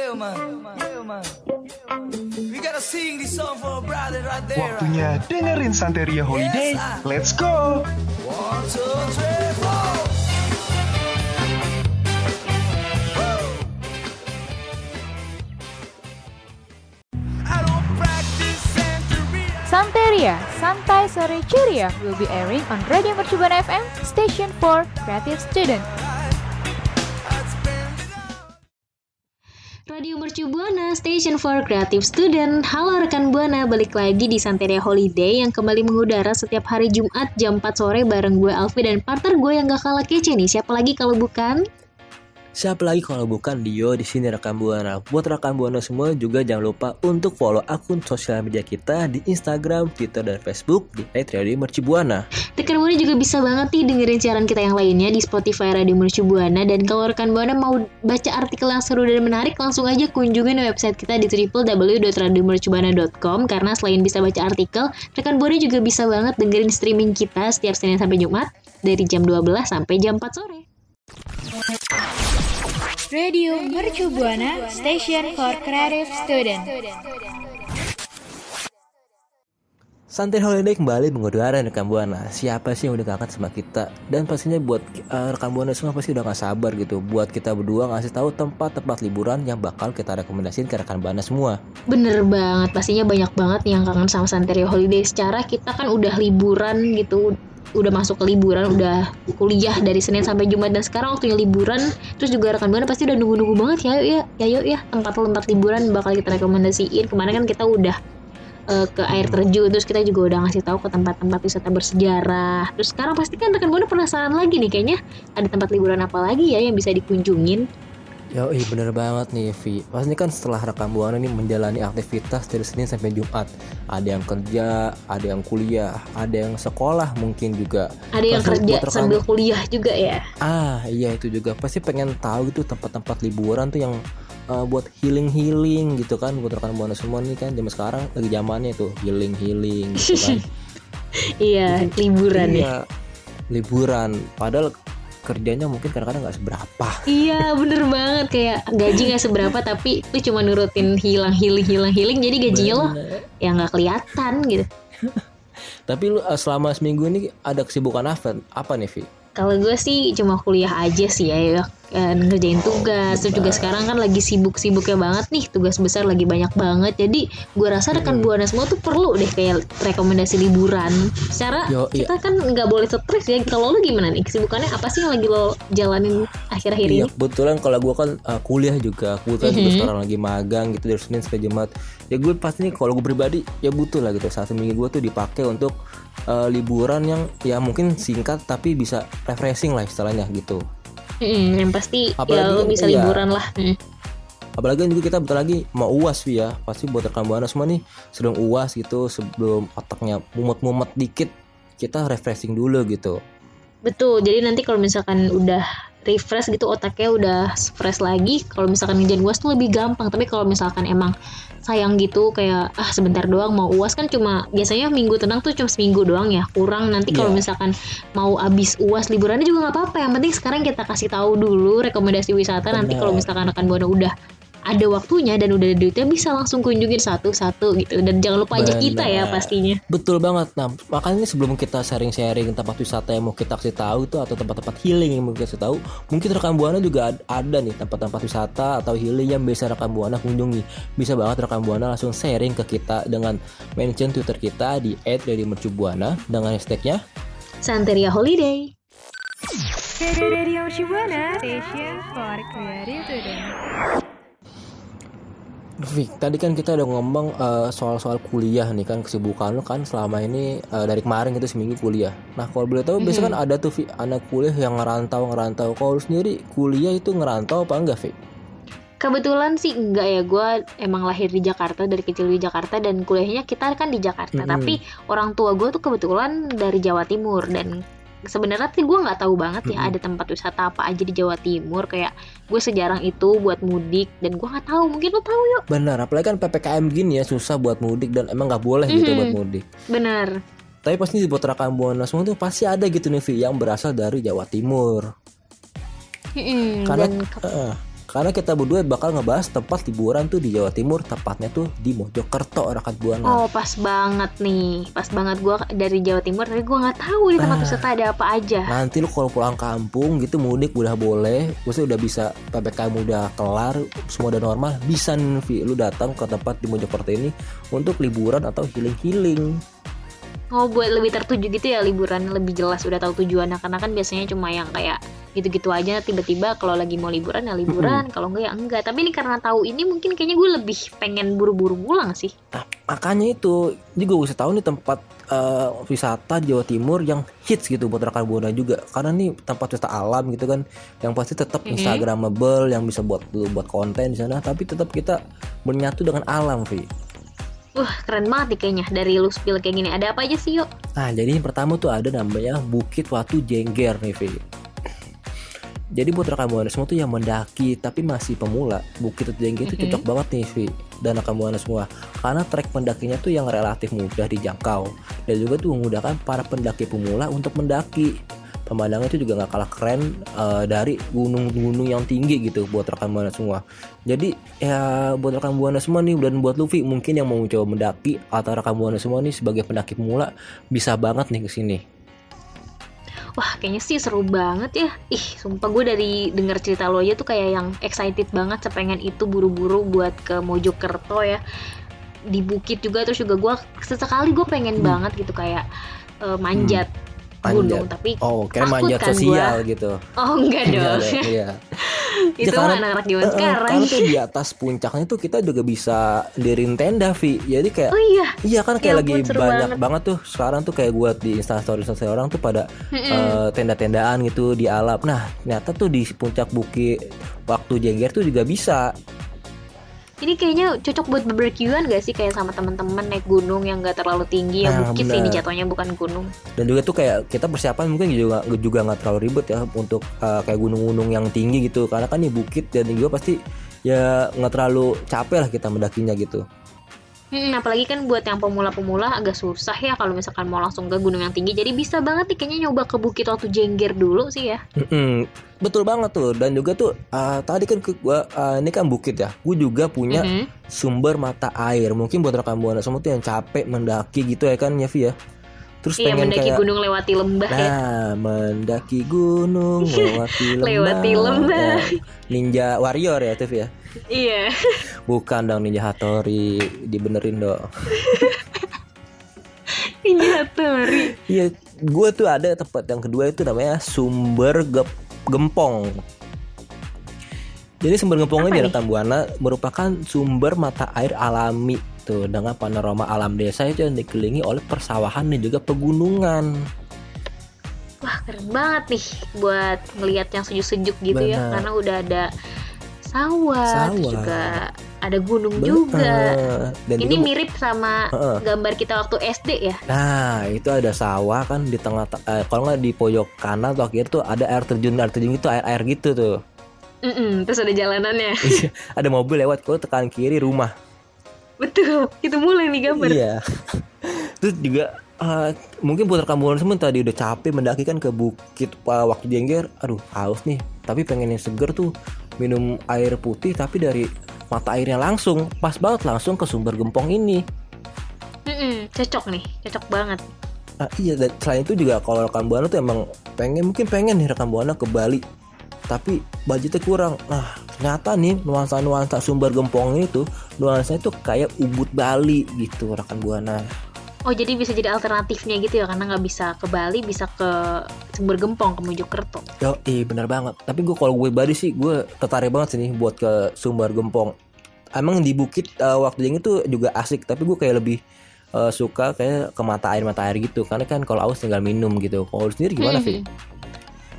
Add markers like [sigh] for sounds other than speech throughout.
Yeah, man. Yeah, man. We gotta sing this song for a brother right there. Waktunya dengerin Santeria Holiday. Let's go! One, two, three, four. I don't practice Santeria. Santeria, Santai Sore Ceria will be airing on Radio Mercubuana FM, station for creative student. Mercu Buana, Station for Creative Student. Halo rekan Buana, balik lagi di Santeria Holiday yang kembali mengudara setiap hari Jumat jam 4 sore bareng gue Alfi dan partner gue yang gak kalah kece nih. Siapa lagi kalau bukan? Siapa lagi kalau bukan Dio di sini rekan Buana. Buat rekan Buana semua juga jangan lupa untuk follow akun sosial media kita di Instagram, Twitter, dan Facebook di Radio Merci Buana. Rekan Buana juga bisa banget nih dengerin siaran kita yang lainnya di Spotify Radio Mercu Buana dan kalau rekan Buana mau baca artikel yang seru dan menarik langsung aja kunjungin website kita di www.radiomercubuana.com karena selain bisa baca artikel, rekan Buana juga bisa banget dengerin streaming kita setiap Senin sampai Jumat dari jam 12 sampai jam 4 sore. Radio Mercu Buana, station for creative student. Santai Holiday kembali mengudara rekan Buana. Siapa sih yang udah kangen sama kita? Dan pastinya buat uh, rekan Buana semua pasti udah gak sabar gitu buat kita berdua ngasih tahu tempat-tempat liburan yang bakal kita rekomendasiin ke rekan Buana semua. Bener banget, pastinya banyak banget yang kangen sama Santeria Holiday. Secara kita kan udah liburan gitu, udah masuk ke liburan, udah kuliah dari Senin sampai Jumat dan sekarang waktunya liburan. Terus juga rekan buana pasti udah nunggu-nunggu banget ya, yuk ya, ya yuk ya tempat-tempat liburan bakal kita rekomendasiin. Kemarin kan kita udah eh, ke air terjun, terus kita juga udah ngasih tahu ke tempat-tempat wisata bersejarah. Terus sekarang pasti kan rekan buana penasaran lagi nih, kayaknya ada tempat liburan apa lagi ya yang bisa dikunjungin. Yo, ih bener banget nih Vi. Pastinya kan setelah rekan Buana nih menjalani aktivitas dari Senin sampai Jumat. Ada yang kerja, ada yang kuliah, ada yang sekolah mungkin juga. Ada yang Pasti kerja sambil kuliah juga ya. Ah iya itu juga pasti pengen tahu gitu tempat-tempat liburan tuh yang uh, buat healing healing gitu kan buat rekan buana semua nih kan zaman sekarang lagi zamannya tuh healing healing gitu kan [laughs] Iya, liburan ya. iya liburan padahal kerjanya mungkin kadang-kadang nggak seberapa. Iya bener banget. Kayak gaji nggak seberapa tapi lu cuma nurutin hilang healing hilang healing jadi gajinya lo ya nggak kelihatan gitu. [laughs] tapi lu uh, selama seminggu ini ada kesibukan apa? Apa nih Vi Kalau gue sih cuma kuliah aja sih ya, ya eh, ngerjain tugas. Terus juga sekarang kan lagi sibuk-sibuknya banget nih, tugas besar lagi banyak banget. Jadi gue rasa rekan buana semua tuh perlu deh kayak rekomendasi liburan. Secara Yo, iya. kita kan nggak boleh stres ya. Kalau lu gimana nih kesibukannya apa sih yang lagi lo jalanin akhir-akhir Iya ini? kebetulan kalau gue kan uh, kuliah juga kebetulan juga Mhm. sekarang lagi magang gitu dari Senin sampai Jumat ya gue pasti nih kalau gue pribadi ya butuh lah gitu satu minggu gue tuh dipakai untuk uh, liburan yang ya mungkin singkat tapi bisa refreshing lah istilahnya gitu Mm, yang pasti ya Apalagi lo kan, bisa iya. liburan lah. Mm. apalagi juga kita bentar lagi mau uas ya pasti buat rekan buana semua nih sebelum uas gitu sebelum otaknya mumet-mumet dikit kita refreshing dulu gitu Betul. Jadi nanti kalau misalkan udah refresh gitu otaknya udah fresh lagi. Kalau misalkan ngerjain uas tuh lebih gampang. Tapi kalau misalkan emang sayang gitu kayak ah sebentar doang mau uas kan cuma biasanya minggu tenang tuh cuma seminggu doang ya kurang nanti kalau Iya. misalkan mau abis uas liburannya juga nggak apa-apa yang penting sekarang kita kasih tahu dulu rekomendasi wisata nanti Benar. kalau misalkan rekan buana udah ada waktunya dan udah ada duitnya bisa langsung kunjungin satu-satu gitu dan jangan lupa ajak kita ya pastinya Betul banget. Nah, makanya sebelum kita sharing-sharing tempat wisata yang mau kita kasih tahu tuh atau tempat-tempat healing yang mau kita kasih tahu, mungkin rekan Buana juga ad- ada nih tempat-tempat wisata atau healing yang bisa rekan Buana kunjungi. Bisa banget rekan Buana langsung sharing ke kita dengan mention Twitter kita di @radiomercubuana dengan hashtagnya Santeria Holiday Radio Shibuana, station for creative today. Vic, tadi kan kita udah ngomong eh, soal-soal kuliah nih kan kesibukan lo kan selama ini eh, dari kemarin itu seminggu kuliah. Nah kalau boleh tahu biasanya kan ada tuh Vi, anak kuliah yang ngerantau ngerantau. Kalau lu sendiri kuliah itu ngerantau apa enggak Vi? Kebetulan sih enggak ya, gue emang lahir di Jakarta dari kecil di Jakarta dan kuliahnya kita kan di Jakarta. Mm-mm. Tapi orang tua gue tuh kebetulan dari Jawa Timur dan sebenarnya sih gue nggak tahu banget ya Mm-mm. ada tempat wisata apa aja di Jawa Timur kayak gue sejarang itu buat mudik dan gue nggak tahu mungkin lo tahu yuk Benar, apalagi kan ppkm gini ya susah buat mudik dan emang nggak boleh gitu Mhm. buat mudik. bener Tapi pasti buat rekan buana semua tuh pasti ada gitu nih Vi yang berasal dari Jawa Timur. Mm-mm, Karena dan eh, karena kita berdua bakal ngebahas tempat liburan tuh di Jawa Timur, tepatnya tuh di Mojokerto rekan buana. oh pas banget nih pas banget gue dari Jawa Timur tapi gue nggak tahu di tempat Ah. wisata ada apa aja Nanti lu kalau pulang kampung gitu mudik udah boleh, maksudnya udah bisa PPKM udah kelar, semua udah normal, bisa nih Vi, lu datang ke tempat di Mojokerto ini untuk liburan atau healing-healing. Oh buat lebih tertuju gitu ya liburan lebih jelas udah tahu tujuannya karena kan biasanya cuma yang kayak gitu-gitu aja tiba-tiba kalau lagi mau liburan ya liburan kalau enggak ya enggak tapi ini karena tahu ini mungkin kayaknya gue lebih pengen buru-buru pulang sih Makanya itu, juga gue tahu nih tempat eh, wisata Jawa Timur yang hits gitu buat rekan buana juga. Karena nih tempat wisata alam gitu kan, yang pasti tetap Mhm. instagramable, yang bisa buat lu buat konten di sana, tapi tetap kita menyatu dengan alam, Vi. wah keren banget nih kayaknya dari lu spill kayak gini ada apa aja sih yuk Nah, jadi yang pertama tuh ada namanya Bukit Watu Jengger nih, Vi. Jadi buat rekan buana semua tuh yang mendaki tapi masih pemula, Bukit Jengger itu Mhm. cocok banget nih, Vi. Dan rekan buana semua. Karena trek pendakinya tuh yang relatif mudah dijangkau dan juga tuh memudahkan para pendaki pemula untuk mendaki. Pemandangan itu juga nggak kalah keren eh, dari gunung-gunung yang tinggi gitu buat rekan buana semua. Jadi ya buat rekan buana semua nih dan buat Luffy mungkin yang mau coba mendaki atau rekan buana semua nih sebagai pendaki pemula bisa banget nih ke sini. Wah kayaknya sih seru banget ya ih sumpah gue dari denger cerita lo aja tuh kayak yang excited banget sepengen itu buru-buru buat ke Mojokerto ya di bukit juga terus juga gue sesekali gue pengen Hmm. banget gitu kayak eh, manjat Manjat. Gunung tapi Oh, kira manjat kan sosial gitu. oh enggak dong Iya. [laughs] itu Ya, anak-anak zaman eh, sekarang Karena tuh di atas puncaknya tuh kita juga bisa dirin tenda, Vi. Jadi kayak oh iya Iya kan kayak Ya lagi banyak banget. banget. tuh sekarang tuh kayak buat di instastory instastory orang tuh pada Mm-mm. eh, tenda-tendaan gitu di alam. Nah ternyata tuh di puncak bukit waktu jengger tuh juga bisa. Ini kayaknya cocok buat barbekyuan gak sih kayak sama teman-teman naik gunung yang gak terlalu tinggi yang Nah, bukit sih ini jatuhnya bukan gunung Dan juga tuh kayak kita persiapan mungkin juga juga nggak terlalu ribet ya untuk eh, kayak gunung-gunung yang tinggi gitu. Karena kan ini bukit dan juga pasti ya nggak terlalu capek lah kita mendakinya gitu. Hmm, apalagi kan buat yang pemula-pemula agak susah ya kalau misalkan mau langsung ke gunung yang tinggi. Jadi bisa banget nih kayaknya nyoba ke Bukit Watu Jengger dulu sih ya. Mm-mm. Betul banget tuh dan juga tuh eh, tadi kan ke gua eh, ini kan bukit ya. Gue juga punya Mhm. sumber mata air. Mungkin buat rekan buana semua tuh yang capek mendaki gitu ya kan ya Vi ya. Terus Iya pengen mendaki kayak gunung lewati lembah ya. Nah, mendaki gunung, [laughs] lewati lembah. Lewati lembah. Nah, ninja warrior ya, Tiff ya. Iya. Bukan dong Ninja Hattori, dibenerin dong. [laughs] Ninja Hattori. Iya, gue tuh ada tempat yang kedua itu namanya sumber Gep- gempong. Jadi sumber gempong Apa ini nih? rekan buana merupakan sumber mata air alami tuh dengan panorama alam desa itu yang dikelilingi oleh persawahan dan juga pegunungan. Wah keren banget nih buat ngelihat yang sejuk-sejuk gitu ya. Benar. Karena udah ada sawah, terus Sawah. juga ada gunung juga. Bener. Dan Ini juga- mirip sama Heeh. gambar kita waktu SD ya. Nah itu ada sawah kan di tengah eh, kalau nggak di pojok kanan atau kiri tuh ada air terjun air terjun itu air air gitu tuh Mm-mm, terus ada jalanannya. [laughs] ada mobil lewat kalau tekan kiri rumah Betul. Itu mulai nih gambar. iya terus juga eh, mungkin putar kampungan semua tadi udah capek mendaki kan ke bukit uh, waktu jengger aduh haus nih tapi pengen yang seger tuh minum air putih tapi dari mata airnya langsung pas banget langsung ke sumber gempong ini. Mm-mm, cocok nih, cocok banget. Nah, iya dan selain itu juga kalau rekan buana tuh emang pengen mungkin pengen nih rekan buana ke Bali tapi budgetnya kurang. Nah ternyata nih nuansa-nuansa sumber gempong itu nuansanya tuh kayak ubud Bali gitu rekan buana Oh jadi bisa jadi alternatifnya gitu ya karena nggak bisa ke Bali bisa ke Sumber Gempong ke Mojokerto. Yo, iya bener banget. Tapi gue kalau gue Bali sih gue tertarik banget sih nih buat ke Sumber Gempong. Emang di bukit eh, waktu yang itu juga asik, tapi gue kayak lebih eh, suka kayak ke mata air mata air gitu. Karena kan kalau aus tinggal minum gitu. Kalau sendiri gimana sih? Mhm.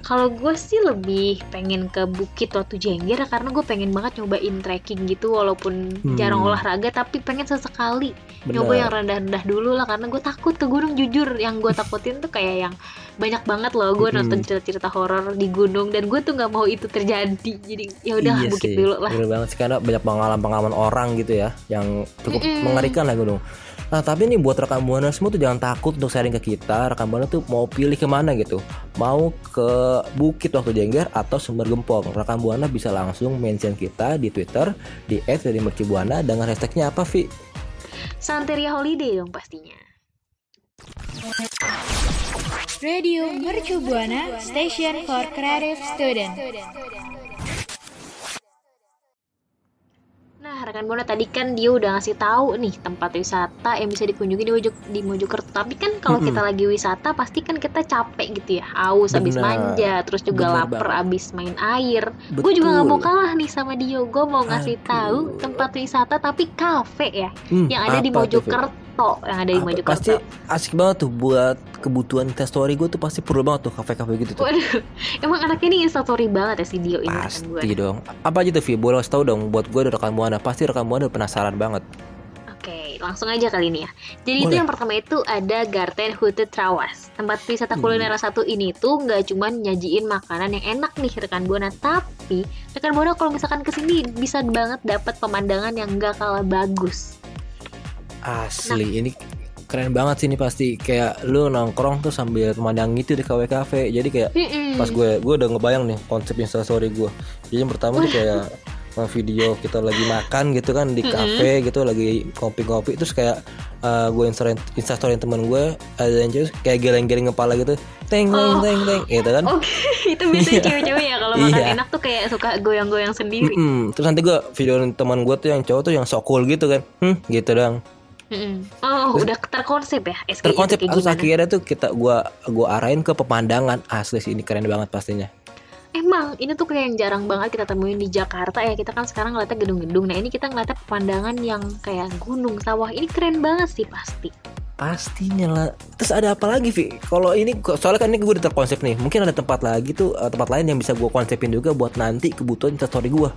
Kalau gue sih lebih pengen ke Bukit Watu Jengger karena gue pengen banget nyobain trekking gitu walaupun Hmm. jarang olahraga tapi pengen sesekali nyoba yang rendah-rendah dulu lah karena gue takut ke gunung. Jujur yang gue takutin tuh kayak yang banyak banget loh. Gue nonton cerita-cerita horor di gunung dan gue tuh nggak mau itu terjadi. Jadi ya udah Iya bukit sih, dulu lah. Bener banget sih karena banyak pengalaman-pengalaman orang gitu ya yang cukup Mm-mm. mengerikan lah gunung. Nah tapi nih buat rekan buana semua tuh jangan takut untuk sharing ke kita. Rekan buana tuh mau pilih ke mana gitu. Mau ke Bukit Waktu Jengger atau Sumber Gempong. Rekan buana bisa langsung mention kita di Twitter di @mercubuana dengan hashtagnya apa Vi? Santeria Holiday dong pastinya Radio Mercu Buana Station for Creative Student. Nah, rekan Buana tadi kan dia udah ngasih tahu nih tempat wisata yang bisa dikunjungi di, Mojo, di Mojokerto. Tapi kan kalau Mm-mm. kita lagi wisata pasti kan kita capek gitu ya, haus abis Benar. manja, terus juga Benar lapar banget. abis main air. Gue juga nggak mau kalah nih sama Dio. Gue mau ngasih Aduh. tahu tempat wisata tapi kafe ya, Hmm, yang ada di Vi? Mojokerto, yang ada di Apa- Mojokerto. Pasti asik banget tuh buat kebutuhan story gue tuh pasti perlu banget tuh kafe-kafe gitu tuh. Waduh, [laughs] emang anaknya ini instastory banget ya si Dio ini. Pasti dong. Apa aja tuh Vi? Boleh kasih tahu dong buat gue dan rekan buana. Pasti rekan buana penasaran banget. Oke, langsung aja kali ini ya. Jadi itu Boleh. yang pertama itu ada Garten Hute Trawas. Tempat wisata Hmm. kuliner satu ini tuh nggak cuma nyajiin makanan yang enak nih rekan buana, tapi rekan buana kalau misalkan ke sini bisa banget dapat pemandangan yang nggak kalah bagus. Asli ini keren banget sih ini pasti kayak lu nongkrong tuh sambil memandang itu di KW Cafe. Jadi kayak Mm-mm. pas gue gue udah ngebayang nih konsep instastory gue. Jadi yang pertama tuh kayak video kita lagi makan gitu kan di kafe gitu lagi kopi-kopi terus kayak uh, gue instastory instastory teman gue ada yang cewek kayak geleng-geleng kepala gitu teng teng Oh. teng teng gitu kan Oke, [laughs] itu biasanya Iya. cewek-cewek ya kalau makan Iya. enak tuh kayak suka goyang-goyang sendiri. Mm-mm. terus nanti gue video teman gue tuh yang cowok tuh yang so cool gitu kan hmm gitu dong Mm-mm. Oh, udah terkonsep ya SKI terkonsep terus gimana? akhirnya tuh kita gua gua arahin ke pemandangan asli sih ini keren banget pastinya Emang ini tuh kayak yang jarang banget kita temuin di Jakarta ya. Kita kan sekarang ngeliatnya gedung-gedung. Nah ini kita ngeliatnya pemandangan yang kayak gunung, sawah. Ini keren banget sih pasti. pastinya lah terus ada apa lagi Vi kalau ini soalnya kan ini gue udah terkonsep nih mungkin ada tempat lagi tuh eh, tempat lain yang bisa gua konsepin juga buat nanti kebutuhan story gua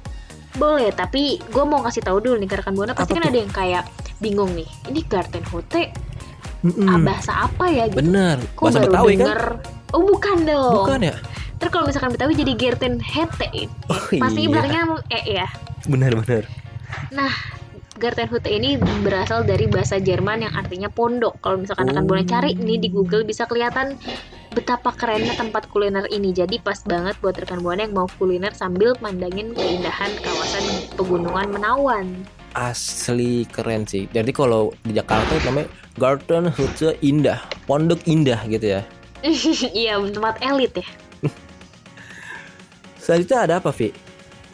Boleh, tapi gue mau kasih tahu dulu nih ke rekan buana. Pasti Apa kan tuh? ada yang kayak bingung nih. Ini Garden Hotel Mm-mm. ah, bahasa apa ya? Gitu. bener Kok bahasa baru Betawi kan denger? Oh bukan dong. bukan ya Ntar kalau misalkan Betawi jadi Garden Hete. oh, Pasti iya. belakangnya eh ya. bener bener Nah, Gartenhut ini berasal dari bahasa Jerman yang artinya pondok. Kalau misalkan Oh. buana cari nih di Google bisa kelihatan betapa kerennya tempat kuliner ini. Jadi pas banget buat rekan buana yang mau kuliner sambil mandangin keindahan kawasan pegunungan Menawan. asli keren sih jadi kalau di Jakarta itu namanya Garden Hute Indah Pondok Indah gitu ya [laughs] Iya, tempat elit ya. selanjutnya ada apa Vi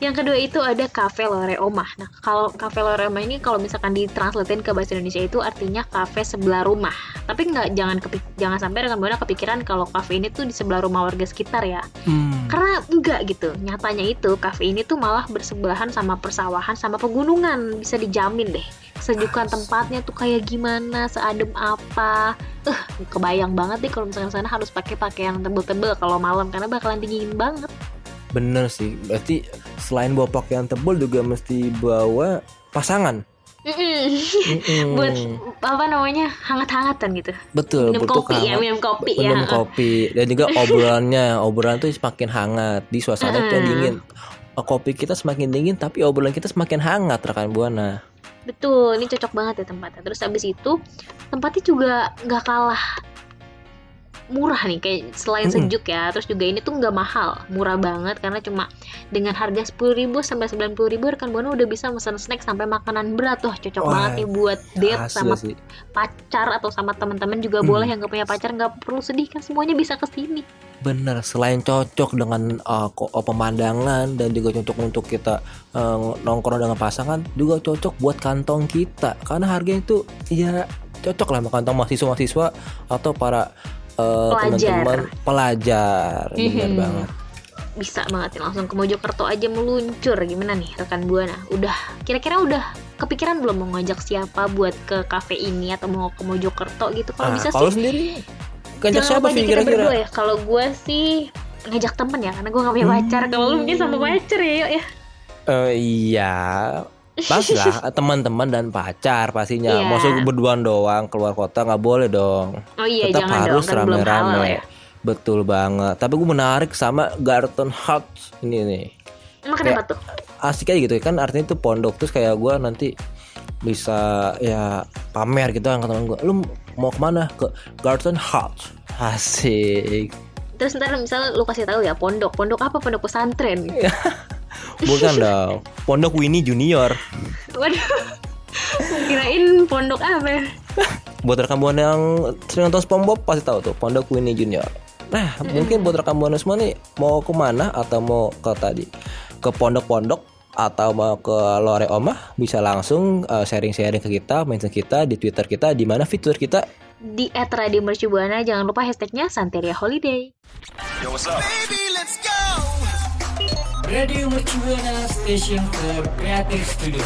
Yang kedua itu ada Cafe Lore Omah. Nah, kalau Cafe Lore Omah ini kalau misalkan ditranslatein ke bahasa Indonesia itu artinya kafe sebelah rumah. Tapi nggak jangan kepik jangan sampai rekan buana kepikiran kalau kafe ini tuh di sebelah rumah warga sekitar ya. hmm. Karena enggak gitu. Nyatanya itu kafe ini tuh malah bersebelahan sama persawahan sama pegunungan. Bisa dijamin deh. Kesejukan tempatnya tuh kayak gimana, seadem apa. Eh, kebayang banget deh kalau misalkan sana harus pakai pakaian tebel-tebel kalau malam karena bakalan dingin banget. Bener sih, berarti selain bawa pakaian tebal juga mesti bawa pasangan. Mm-mm. Mm-mm. Buat apa namanya? hangat-hangatan gitu. betul, minum betul kopi ya, hangat. minum kopi ya. minum kopi dan juga [laughs] obrolannya, obrolan tuh semakin hangat di suasana yang dingin. Kopi kita semakin dingin tapi obrolan kita semakin hangat rekan buana. Betul, ini cocok banget ya tempatnya. Terus habis itu tempatnya juga nggak kalah murah nih kayak selain Mm-mm. sejuk ya terus juga ini tuh nggak mahal murah banget karena cuma dengan harga 10.000 sampai 90.000 rekan buana udah bisa pesan snack sampai makanan berat tuh cocok Wah, banget nih buat date sama sih. pacar atau sama teman-teman juga Hmm. boleh yang gak punya pacar nggak perlu sedih kan semuanya bisa ke sini Bener, selain cocok dengan uh, uh, pemandangan dan juga cocok untuk kita uh, nongkrong dengan pasangan, juga cocok buat kantong kita. Karena harganya itu ya cocok lah sama kantong mahasiswa-mahasiswa atau para uh, Pelajar. teman-teman pelajar. Bener Mhm. banget. bisa banget nih langsung ke Mojokerto aja meluncur gimana nih rekan buana udah kira-kira udah kepikiran belum mau ngajak siapa buat ke kafe ini atau mau ke Mojokerto gitu kalau Ah, bisa kalau sih sendiri ngajak siapa sih kira-kira? ya kalau gue sih ngajak temen ya karena gue gak punya Hmm. pacar kalau lu mungkin sama pacar ya yuk ya Eh, iya. Pas lah teman-teman dan pacar pastinya. Iya. Maksud berduaan doang keluar kota nggak boleh dong. oh iya Tetap jangan harus kan rame-rame. ya Betul banget. Tapi gue menarik sama Garden Hut ini nih. emang kenapa tuh Asik aja gitu kan artinya itu pondok terus kayak gue nanti bisa ya pamer gitu kan teman gue. Lu mau ke mana? Ke Garden Hut. Asik. terus ntar misalnya lu kasih tahu ya pondok pondok apa pondok pesantren [laughs] Bukan dong. Pondok Winnie Junior. waduh kirain pondok apa ya? Buat rekan buana yang sering nonton SpongeBob pasti tahu tuh Pondok Winnie Junior. Nah, mungkin buat rekan buana semua nih mau ke mana atau mau ke tadi ke pondok-pondok atau mau ke Lore Omah bisa langsung uh, sharing-sharing ke kita, mention kita di Twitter kita di mana fitur kita di @radiomercubuana jangan lupa hashtagnya Santeria Holiday Baby, let's go. Radio Mercubuana Station for Creative Studio.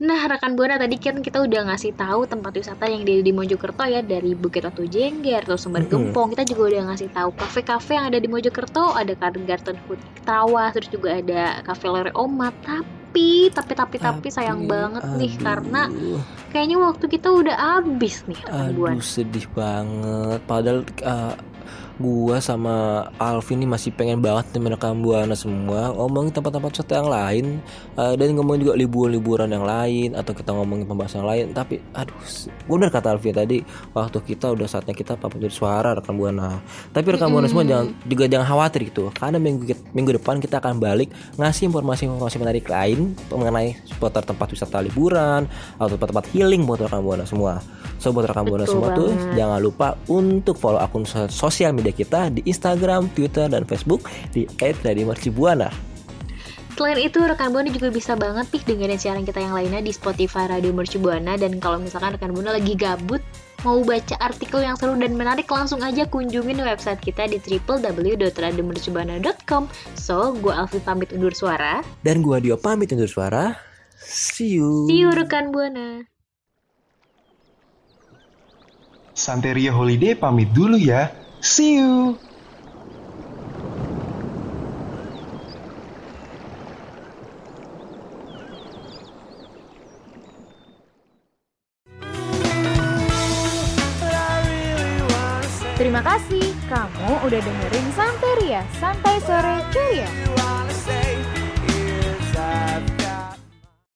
Nah, rekan Buana tadi kan kita udah ngasih tahu tempat wisata yang ada di Mojokerto ya dari Bukit Batu Jengger, terus Sumber Mm-mm. Gempong. Kita juga udah ngasih tahu kafe-kafe yang ada di Mojokerto, ada Garden Food Tawa, terus juga ada Cafe Lore Oma. Tapi, tapi, tapi, tapi sayang banget nih karena kayaknya waktu kita udah habis nih rekan Buana. Aduh sedih banget Padahal uh, gua sama Alvin ini masih pengen banget nih merekam buana semua. Ngomongin tempat-tempat wisata yang lain uh, dan ngomongin juga liburan-liburan yang lain atau kita ngomongin pembahasan yang lain. Tapi aduh bener kata Alvin tadi waktu kita udah saatnya kita pamit suara rekam buana tapi rekam buana semua jangan juga jangan khawatir gitu. Karena minggu minggu depan kita akan balik ngasih informasi-informasi menarik lain mengenai seputar tempat wisata liburan atau tempat-tempat healing buat rekan buana semua. So buat rekan buana semua tuh banget. jangan lupa untuk follow akun so- sosial media kita di Instagram, Twitter, dan Facebook di @radiomercubuana. Selain itu, rekan Buana juga bisa banget nih dengerin siaran kita yang lainnya di Spotify Radio Mercu Buana dan kalau misalkan rekan Buana lagi gabut mau baca artikel yang seru dan menarik langsung aja kunjungin website kita di www.radiomercubuana.com. So, gue Alfi pamit undur suara. Dan gua Dio pamit undur suara. See you. See you rekan Buana. Santeria Holiday pamit dulu ya. See you.